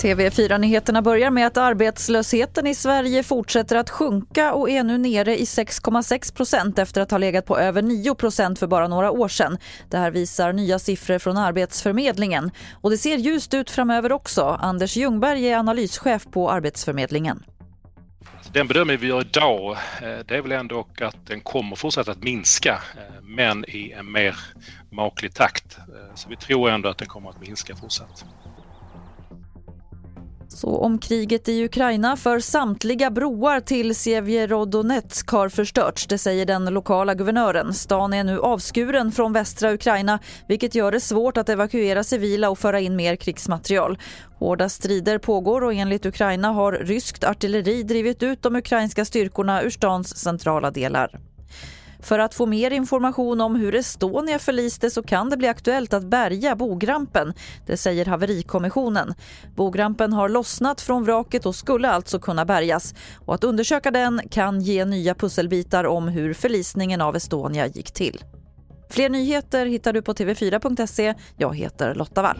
TV4-nyheterna börjar med att arbetslösheten i Sverige fortsätter att sjunka och är nu nere i 6,6 procent efter att ha legat på över 9 procent för bara några år sedan. Det här visar nya siffror från Arbetsförmedlingen. Och det ser ljust ut framöver också. Anders Ljungberg är analyschef på Arbetsförmedlingen. Den bedömning vi gör idag eh, det är väl ändå att den kommer fortsätta att minska eh, men i en mer maklig takt. Eh, så vi tror ändå att den kommer att minska fortsatt. Så om kriget i Ukraina för samtliga broar till Sevjerodonetsk har förstörts, det säger den lokala guvernören. Stan är nu avskuren från västra Ukraina vilket gör det svårt att evakuera civila och föra in mer krigsmaterial. Hårda strider pågår och enligt Ukraina har ryskt artilleri drivit ut de ukrainska styrkorna ur stans centrala delar. För att få mer information om hur Estonia förliste så kan det bli aktuellt att bärga bogrampen, det säger haverikommissionen. Bogrampen har lossnat från vraket och skulle alltså kunna bärgas. Och att undersöka den kan ge nya pusselbitar om hur förlisningen av Estonia gick till. Fler nyheter hittar du på tv4.se. Jag heter Lotta Wall.